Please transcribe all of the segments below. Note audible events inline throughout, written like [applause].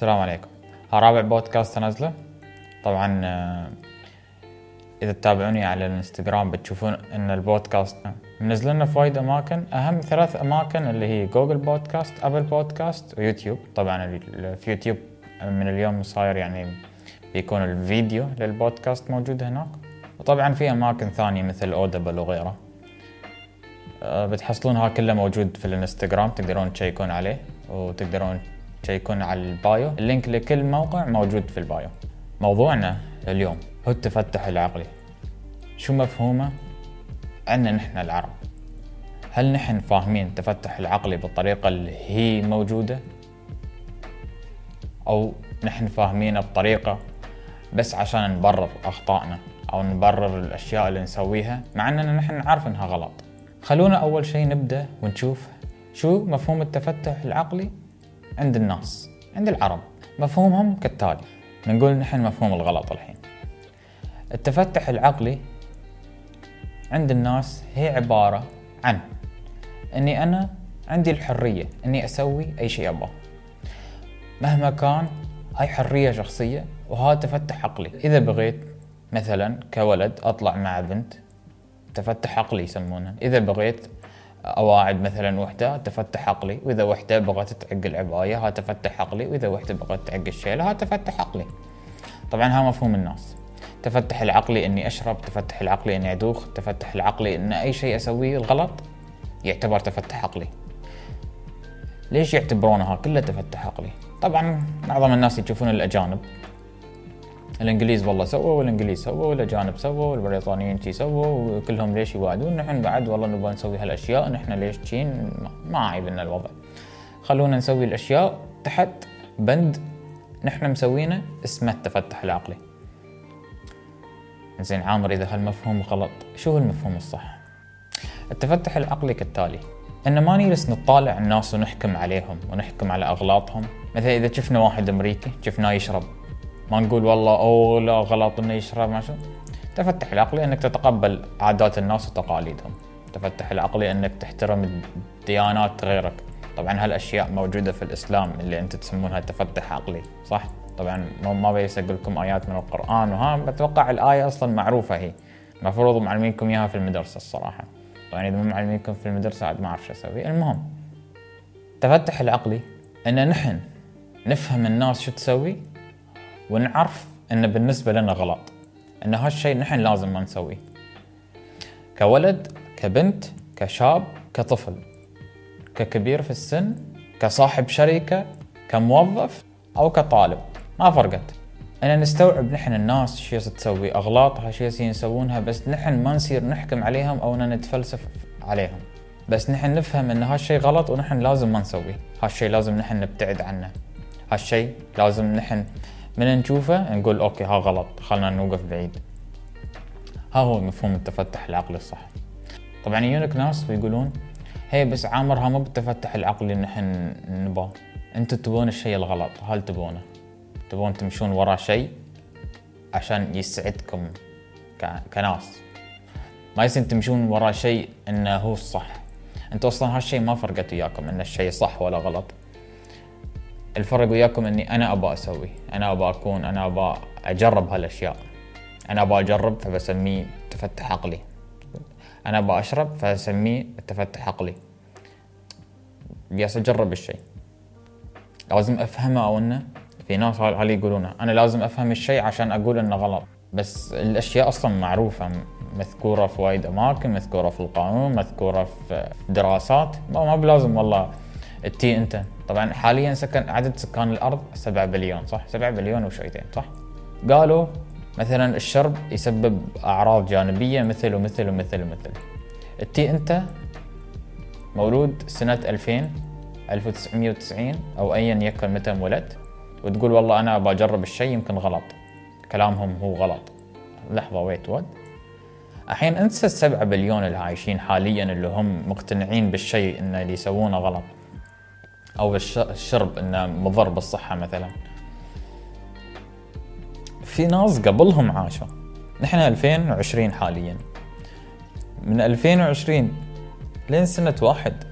السلام عليكم. ها رابع بودكاست انزله طبعا آه، إذا تتابعوني على الإنستغرام بتشوفون إن البودكاست منزلنا في وايد أماكن. أهم ثلاث أماكن اللي هي جوجل بودكاست ابل بودكاست ويوتيوب طبعا في يوتيوب من اليوم صاير يعني بيكون الفيديو للبودكاست موجود هناك. وطبعا في أماكن ثانية مثل Audible وغيره آه، بتحصلونها كلها موجود في الإنستغرام تقدرون تشيكون عليه وتقدرون تشيكون على ال bio. ال link لكل موقع موجود في ال bio. موضوعنا اليوم هو التفتح العقلي. شو مفهومه؟ عنا نحن العرب. هل نحن فاهمين التفتح العقلي بالطريقة اللي هي موجودة؟ أو نحن فاهمينه بطريقة بس عشان نبرر أخطائنا أو نبرر الأشياء اللي نسويها مع أننا نحن نعرف أنها غلط. خلونا أول شيء نبدأ ونشوف شو مفهوم التفتح العقلي. عند الناس عند العرب. مفهومهم كالتالي. نقول نحن مفهوم الغلط الحين. التفتح العقلي عند الناس هي عبارة عن إني أنا عندي الحرية إني أسوي أي شيء ابغاه مهما كان هاي حرية شخصية وهذا تفتح عقلي. إذا بغيت مثلا كولد أطلع مع بنت تفتح عقلي يسمونه. إذا بغيت أواعد مثلا وحدة تفتح عقلي. وإذا وحدة بغت تعق العباية ها تفتح عقلي. وإذا وحدة بغت تعق الشيله ها تفتح عقلي. طبعا ها مفهوم الناس. تفتح العقلي إني أشرب تفتح العقلي إني أدوخ تفتح العقلي إن أي شيء أسويه الغلط يعتبر تفتح عقلي. ليش يعتبرونها كلها تفتح عقلي؟ طبعا معظم الناس يشوفون الأجانب. الإنجليز والله سووا والإنجليز سووا والأجانب سووا والبريطانيين شي سووا وكلهم ليش يوعدون؟ نحن بعد والله نبغى نسوي هالأشياء نحن ليش شين ما- ما عيبنا الوضع. خلونا نسوي الأشياء تحت بند نحن مسوينه اسمه التفتح العقلي. زين عامر إذا هالمفهوم غلط شو هو المفهوم الصح؟ التفتح العقلي كالتالي إن ما نجلس نطالع الناس ونحكم عليهم ونحكم على أغلاطهم. مثلا إذا شفنا واحد أمريكي شفناه يشرب. ما نقول والله أوه لا غلط إنه يشرب ما شو. تفتح العقلي إنك تتقبل عادات الناس وتقاليدهم. تفتح العقلي إنك تحترم ديانات غيرك. طبعا هالأشياء موجودة في الإسلام اللي أنت تسمونها تفتح عقلي صح؟ طبعا ما- بيس أقول لكم آيات من القرآن وها بتوقع الآية أصلا معروفة هي. المفروض معلمينكم إياها في المدرسة الصراحة. طبعا إذا مو معلمينكم في المدرسة عاد ما أعرف شو أسوي. المهم تفتح العقلي إن نحن نفهم الناس شو تسوي ونعرف إن بالنسبة لنا غلط إن هالشيء نحن لازم ما نسويه. كولد كبنت كشاب كطفل ككبير في السن كصاحب شركة كموظف أو كطالب. ما فرقت. إن نستوعب نحن الناس شو تسوي أغلاطها شو يسوونها بس نحن ما نصير نحكم عليهم أو نتفلسف عليهم. بس نحن نفهم إن هالشيء غلط ونحن لازم ما نسويه. هالشيء لازم نحن نبتعد عنه. هالشيء لازم نحن من نشوفه نقول أوكي ها غلط خلنا نوقف بعيد. ها هو مفهوم التفتح العقلي الصح. طبعا يجونك ناس ويقولون هي بس عامرها مو بالتفتح العقلي اللي نحن نبغاه أنتم تبون الشيء الغلط هل تبونه تبون تمشون ورا شيء عشان يسعدكم ك- كناس. ما يصير تمشون ورا شيء إنه هو الصح. أنتوا أصلا هالشيء ما فرقت وياكم إن الشيء صح ولا غلط. الفرق وياكم إني أنا ابى أسوي أنا ابى أكون أنا ابى أجرب هالأشياء. أنا ابى أجرب فبسميه تفتح عقلي. أنا ابى أشرب فاسميه تفتح عقلي. جالس أجرب الشيء. لازم أفهمه أو إنه في ناس هال هال يقولونه أنا لازم أفهم الشيء عشان أقول إنه غلط. بس الأشياء أصلا معروفة مذكورة في وايد أماكن مذكورة في القانون مذكورة في دراسات. ما ما بلازم والله التي أنت. طبعا حاليا سكن عدد سكان الأرض 7 بليون صح؟ 7 بليون وشويتين صح؟ قالوا مثلا الشرب يسبب أعراض جانبية مثل ومثل ومثل ومثل. التي أنت مولود سنة 2000 1990 أو أيا يكن متى انولدت وتقول والله أنا بجرب الشيء يمكن غلط. كلامهم هو غلط. لحظة ويت وات الحين أنسى السبعة بليون اللي عايشين حاليا اللي هم مقتنعين بالشيء إن اللي يسوونه غلط. أو الش- الشرب إنه مضر بالصحة مثلا. في ناس قبلهم عاشوا. نحن 2020 حاليا. من 2020 لين سنة واحد.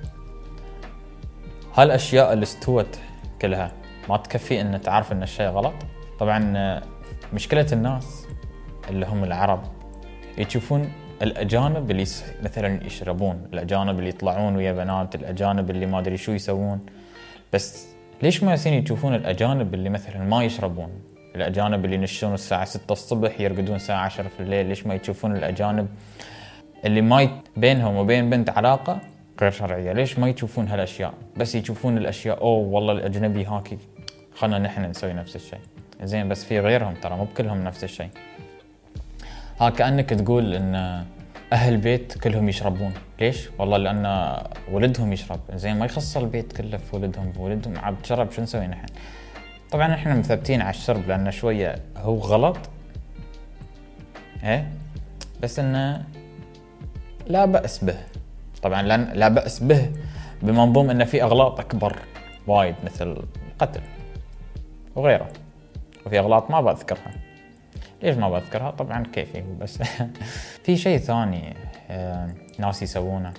هالأشياء اللي استوت كلها. ما تكفي إن تعرف إن الشيء غلط. طبعا مشكلة الناس اللي هم العرب يشوفون الأجانب اللي مثلا يشربون الأجانب اللي يطلعون ويا بنات الأجانب اللي ما أدري شو يسوون. بس ليش ما يصير يشوفون الأجانب اللي مثلا ما يشربون؟ الأجانب اللي ينشون الساعة 6 الصبح يرقدون الساعة 10 في الليل ليش ما يشوفون الأجانب اللي ما. بينهم وبين بنت علاقة غير شرعية؟ ليش ما يشوفون هالأشياء؟ بس يشوفون الأشياء أوه والله الأجنبي هاكي. خلنا نحن نسوي نفس الشيء. زين بس في غيرهم ترى مو بكلهم نفس الشيء. ها كأنك تقول إن أهل البيت كلهم يشربون. ليش؟ والله لأن ولدهم يشرب. زين ما يخص البيت كله في ولدهم. ولدهم عاد شرب شو نسوي نحن؟ طبعا إحنا مثبتين على الشرب لأنه شوية هو غلط. إيه؟ بس إنه لا بأس به. طبعا لأن لا بأس به بمنظوم إنه في أغلاط أكبر وايد مثل قتل وغيره. وفي أغلاط ما بذكرها. ليش ما بذكرها؟ طبعا كيفي بس [laughs] في شيء ثاني آه، ناس يسوونه.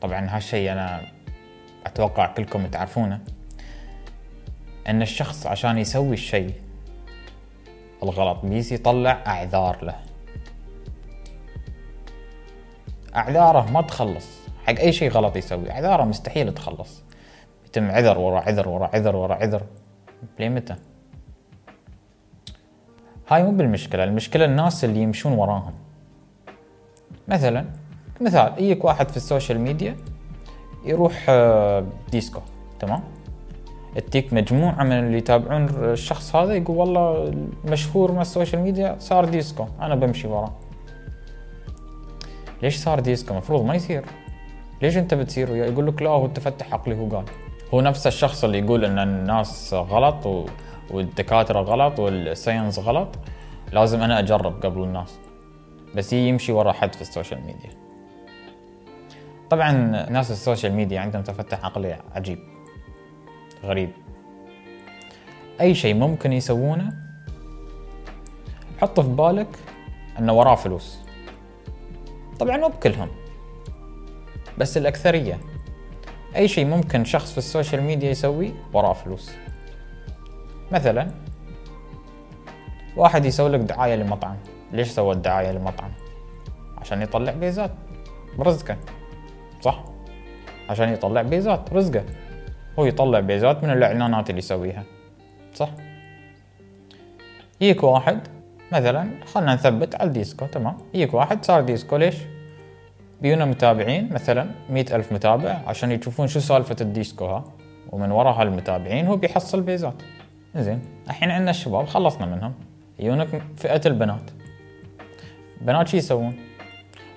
طبعا هالشيء أنا أتوقع كلكم تعرفونه إن الشخص عشان يسوي الشيء الغلط بيس يطلع أعذار له. أعذاره ما تخلص. حق أي شيء غلط يسوي أعذاره مستحيل تخلص. يتم عذر ورا عذر ورا عذر ورا عذر. لمتى هاي مو بالمشكلة المشكلة الناس اللي يمشون وراهم. مثلا مثال يجيك واحد في ال social media يروح آه، ديسكو تمام؟ تجيك مجموعة من اللي يتابعون الشخص هذا يقول والله مشهور من ال social media صار ديسكو أنا بمشي وراه. ليش صار ديسكو؟ المفروض ما يصير. ليش أنت بتصير وياه يقول لك لا هو التفتح عقلي هو قال. هو نفس الشخص اللي يقول إن الناس غلط و... والدكاترة غلط وال science غلط لازم أنا أجرب قبل الناس. بس يمشي ورا حد في ال social media. طبعا ناس ال social media عندهم تفتح عقلي عجيب غريب. أي شيء ممكن يسوونه حط في بالك إنه وراه فلوس. طبعا مو بكلهم بس الأكثرية. أي شيء ممكن شخص في ال social media يسويه وراه فلوس. مثلا واحد يسوي لك دعاية لمطعم. ليش سوى الدعاية لمطعم؟ عشان يطلع بيزات برزقه صح؟ عشان يطلع بيزات رزقه هو يطلع بيزات من الإعلانات اللي يسويها صح؟ يجيك واحد مثلا خلنا نثبت على الديسكو تمام؟ يجيك واحد صار ديسكو ليش؟ بيونا متابعين مثلا مئة ألف متابع عشان يشوفون شو سالفة الديسكو ها؟ ومن وراء هالمتابعين هو بيحصل بيزات زين. الحين عندنا الشباب خلصنا منهم. يجونك فئة البنات. بنات شو يسوون؟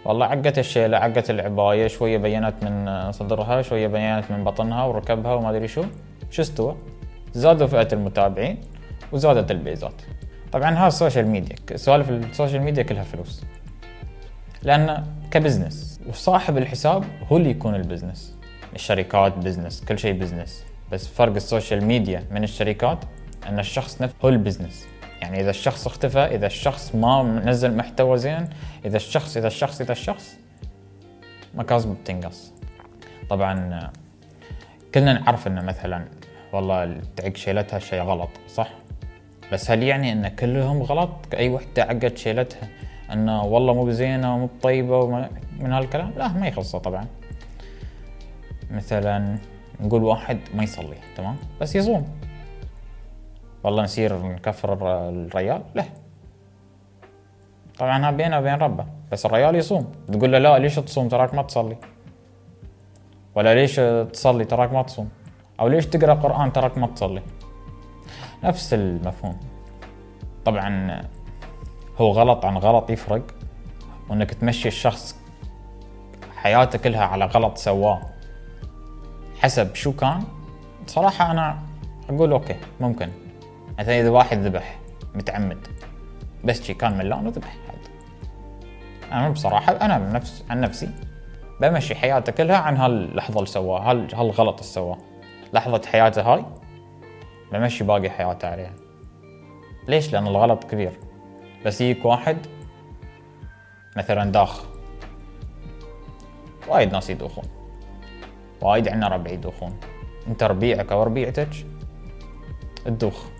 والله عقت الشيلة عقت العباية شوية بينت من صدرها شوية بينت من بطنها وركبها وما أدري شو. شو استوى؟ زادوا فئة المتابعين وزادت البيزات. طبعا ها ال social media سوالف ال social media كلها فلوس. لأن ك business وصاحب الحساب هو اللي يكون ال business. الشركات business كل شيء business. بس فرق ال social media من الشركات أن الشخص نفسه هو ال business. يعني إذا الشخص اختفى إذا الشخص ما نزل محتوى زين إذا الشخص إذا الشخص إذا الشخص مكاسبه بتنقص. طبعا كلنا نعرف إنه مثلا والله تعق شيلتها شيء غلط صح؟ بس هل يعني إن كلهم غلط؟ اي وحدة عقت شيلتها إنه والله مو بزينة ومو بطيبة من هالكلام؟ لا ما يخصه طبعا. مثلا نقول واحد ما يصلي تمام؟ بس يصوم. والله نصير نكفر الريال؟ لا. طبعا هذا بينه وبين ربه بس الريال يصوم. تقول له لا ليش تصوم؟ تراك ما تصلي. ولا ليش تصلي؟ تراك ما تصوم. أو ليش تقرأ قرآن؟ تراك ما تصلي. نفس المفهوم. طبعا هو غلط عن غلط يفرق وإنك تمشي الشخص حياته كلها على غلط سواه. حسب شو كان صراحة أنا أقول أوكي ممكن. مثلا إذا واحد ذبح متعمد بس شي كان ملان وذبح أنا بصراحة أنا نفس عن نفسي بمشي حياته كلها عن هاللحظة اللي سواها هالغلط اللي سواه. لحظة حياته هاي بمشي باقي حياته عليها. ليش؟ لأن الغلط كبير. بس يجيك واحد مثلا داخ. وايد ناس يدوخون. وايد عنا ربع يدوخون. أنت ربيعك أو ربيعتك تدوخ.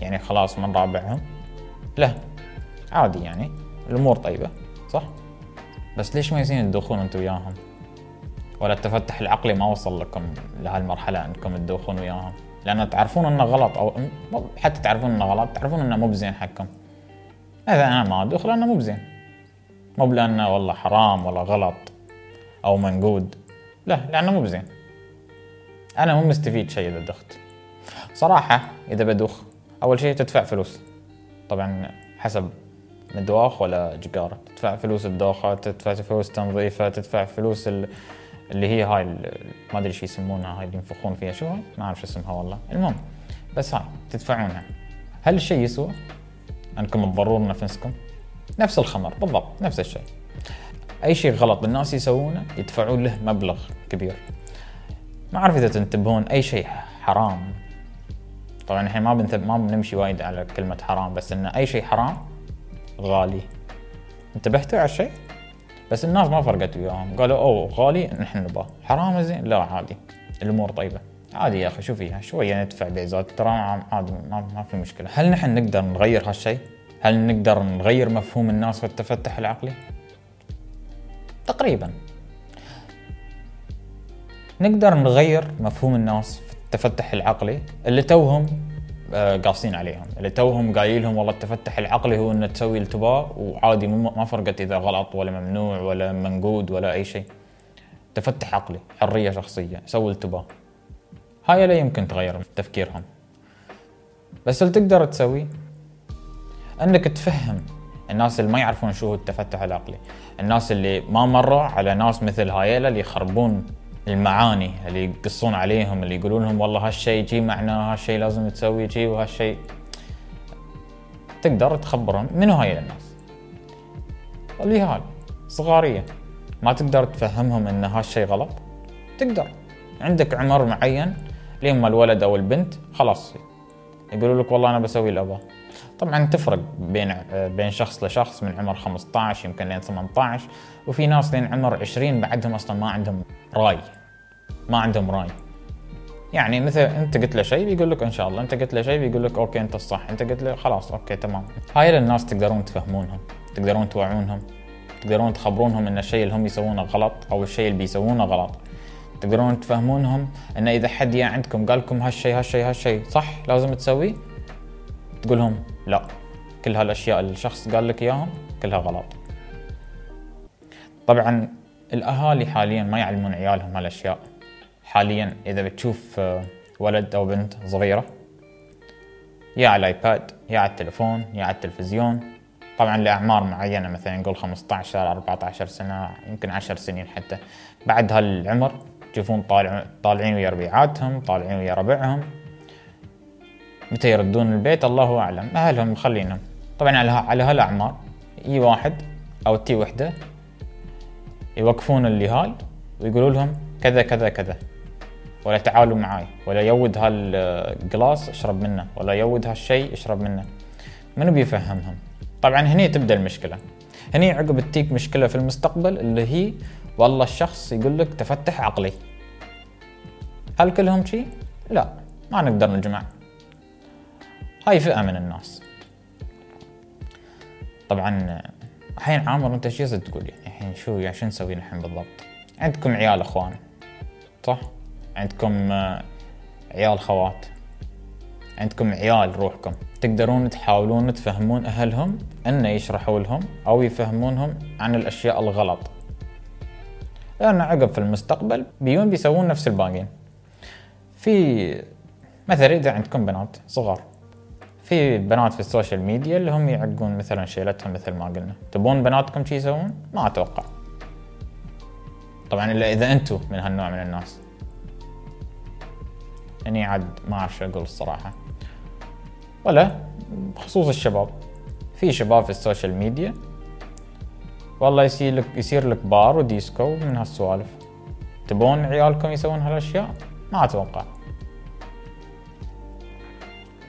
يعني خلاص من رابعهم. لا عادي يعني الأمور طيبة صح؟ بس ليش ما يصير تدوخون أنتم وياهم؟ ولا التفتح العقلي ما وصل لكم لهالمرحلة أنكم تدوخون وياهم؟ لأن تعرفون إنه غلط أو حتى تعرفون إنه غلط تعرفون إنه مو بزين حقكم. اذا أنا ما ادوخ لأنه مو بزين. مو بلأنه والله حرام ولا غلط أو منقود. لا لأنه مو بزين. أنا مو مستفيد شيء إذا دخت. صراحة إذا بدوخ أول شيء تدفع فلوس. طبعا حسب مدواخ ولا جقارة تدفع فلوس الدوخة تدفع فلوس تنظيفة تدفع فلوس اللي هي هاي ما أدري شو يسمونها هاي اللي ينفخون فيها شو؟ ما أعرف شو اسمها والله. المهم بس هاي تدفعونها. هل الشيء يسوى؟ أنكم تضرون نفسكم؟ نفس الخمر بالضبط نفس الشيء. أي شيء غلط الناس يسوونه يدفعون له مبلغ كبير. ما أعرف إذا تنتبهون أي شيء حرام طبعا الحين ما بنتب ما بنمشي وايد على كلمة حرام بس إن أي شيء حرام غالي. انتبهتوا على الشيء؟ بس الناس ما فرقت وياهم. قالوا أوه غالي نحن نبغاه. حرام زين؟ لا عادي. الأمور طيبة. عادي يا أخي شو فيها شوية ندفع بيزات. ترى عادي ما, ما في مشكلة. هل نحن نقدر نغير هالشيء؟ هل نقدر نغير مفهوم الناس في التفتح العقلي؟ تقريبا. نقدر نغير مفهوم الناس التفتح العقلي اللي توهم آه، قاصين عليهم اللي توهم قايل لهم والله التفتح العقلي هو إنه تسوي التباء وعادي ما فرقت إذا غلط ولا ممنوع ولا منقود ولا أي شيء. تفتح عقلي حرية شخصية سوي التباء هاي لا يمكن تغير تفكيرهم. بس اللي تقدر تسوي إنك تفهم الناس اللي ما يعرفون شو هو التفتح العقلي. الناس اللي ما مروا على ناس مثل هايلا اللي يخربون المعاني اللي يقصون عليهم اللي يقولون لهم والله هالشيء جي معناه هالشيء لازم تسوي جي وهالشيء تقدر تخبرهم منو هاي الناس. اللي هاي صغارية. ما تقدر تفهمهم إن هالشيء غلط؟ تقدر. عندك عمر معين لين الولد أو البنت خلاص يقولوا لك والله أنا بسوي اللي أبا. طبعا تفرق بين بين شخص لشخص من عمر 15 يمكن لين 18 وفي ناس لين عمر 20 بعدهم أصلا ما عندهم رأي ما عندهم رأي. يعني مثل أنت قلت له شيء بيقول لك إن شاء الله أنت قلت له شيء بيقول لك okay أنت الصح أنت قلت له خلاص okay تمام. هاي الناس تقدرون تفهمونهم تقدرون توعونهم تقدرون تخبرونهم إن الشيء اللي هم يسوونه غلط أو الشيء اللي بيسوونه غلط. تقدرون تفهمونهم إن إذا حد يا عندكم قال لكم هالشيء هالشيء هالشيء صح؟ لازم تسويه؟ تقول لهم لا كل هالأشياء اللي الشخص قال لك إياهم كلها غلط. طبعا الأهالي حاليا ما يعلمون عيالهم هالأشياء. حاليا إذا بتشوف آه، ولد أو بنت صغيرة يا على الايباد يا على التلفون يا على التلفزيون. طبعا لأعمار معينة مثلا نقول 15 14 سنة يمكن 10 سنين حتى. بعد هالعمر تشوفون طالع طالعين ويا ربيعاتهم طالعين ويا ربعهم. متى يردون البيت؟ الله أعلم. اهلهم مخلينهم طبعا على على هالاعمار يجي واحد أو تيي وحدة يوقفون اللي هاي ويقولوا لهم كذا كذا كذا. ولا تعالوا معاي. ولا يود هالجلاس اشرب منه. ولا يود هالشيء اشرب منه. منو بيفهمهم؟ طبعا هني تبدأ المشكلة. هني عقب تجيك مشكلة في المستقبل اللي هي والله الشخص يقول لك تفتح عقلي. هل كلهم شي؟ لا. ما نقدر نجمع. هاي فئة من الناس. طبعا الحين عامر أنت شو تقول؟ يعني الحين شو يعني شو نسوي الحين بالضبط؟ عندكم عيال إخوان صح؟ عندكم آه، عيال خوات. عندكم عيال روحكم. تقدرون تحاولون تفهمون أهلهم ان يشرحوا لهم أو يفهمونهم عن الأشياء الغلط. لأن عقب في المستقبل بيون بيسوون نفس الباقين. في مثلا إذا عندكم بنات صغار في بنات في ال social media اللي هم يعقون مثلا شيلتهم مثل ما قلنا. تبون بناتكم شي يسوون؟ ما أتوقع. طبعا إلا إذا أنتم من هالنوع من الناس. يعني عاد ما أعرف شو أقول الصراحة. ولا بخصوص الشباب. في شباب في ال social media. والله يصير لك يصير لك بار وديسكو من هالسوالف. تبون عيالكم يسوون هالأشياء؟ ما أتوقع.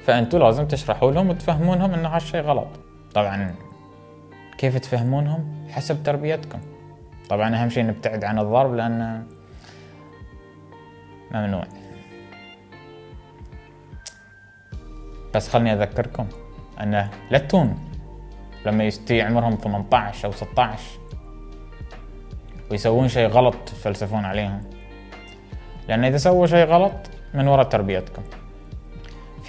فأنتوا لازم تشرحوا لهم وتفهمونهم ان هالشيء غلط. طبعا كيف تفهمونهم؟ حسب تربيتكم. طبعا أهم شيء نبتعد عن الضرب لأن ممنوع. بس خلني أذكركم انه لا تون لما يستي عمرهم 18 أو 16 ويسوون شيء غلط تفلسفون عليهم. لأن إذا سووا شيء غلط من وراء تربيتكم.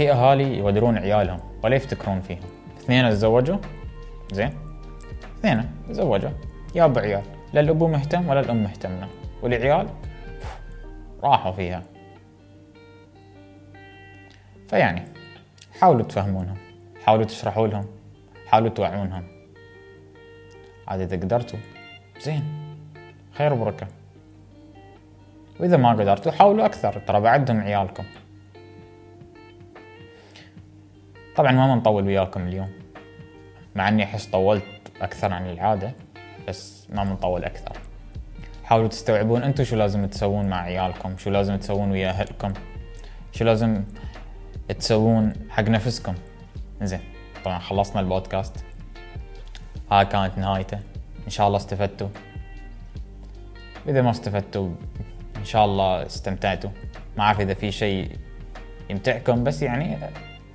في اهالي يودرون عيالهم. ولا يفتكرون فيهم. اثنين تزوجوا. زين. اثنين تزوجوا. ياب عيال. لا الابو مهتم ولا الأم مهتمة. والعيال راحوا فيها. فيعني حاولوا تفهمونهم. حاولوا تشرحوا لهم. حاولوا توعونهم. عاد إذا قدرتوا زين. خير وبركة. وإذا ما قدرتوا حاولوا أكثر. ترى بعدهم عيالكم. طبعا ما بنطول وياكم اليوم مع إني أحس طولت أكثر عن العادة بس ما بنطول أكثر. حاولوا تستوعبون أنتم شو لازم تسوون مع عيالكم شو لازم تسوون ويا أهلكم شو لازم تسوون حق نفسكم. زين طبعا خلصنا البودكاست. هاي كانت نهايته. إن شاء الله استفدتوا. إذا ما استفدتوا إن شاء الله استمتعتوا. ما أعرف إذا في شيء يمتعكم بس يعني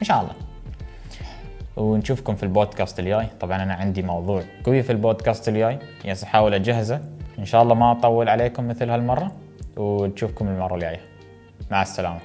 إن شاء الله. ونشوفكم في البودكاست الجاي. طبعا أنا عندي موضوع قوي في البودكاست الجاي. يس أحاول أجهزه. إن شاء الله ما أطول عليكم مثل هالمرة. ونشوفكم المرة الجاية. مع السلامة.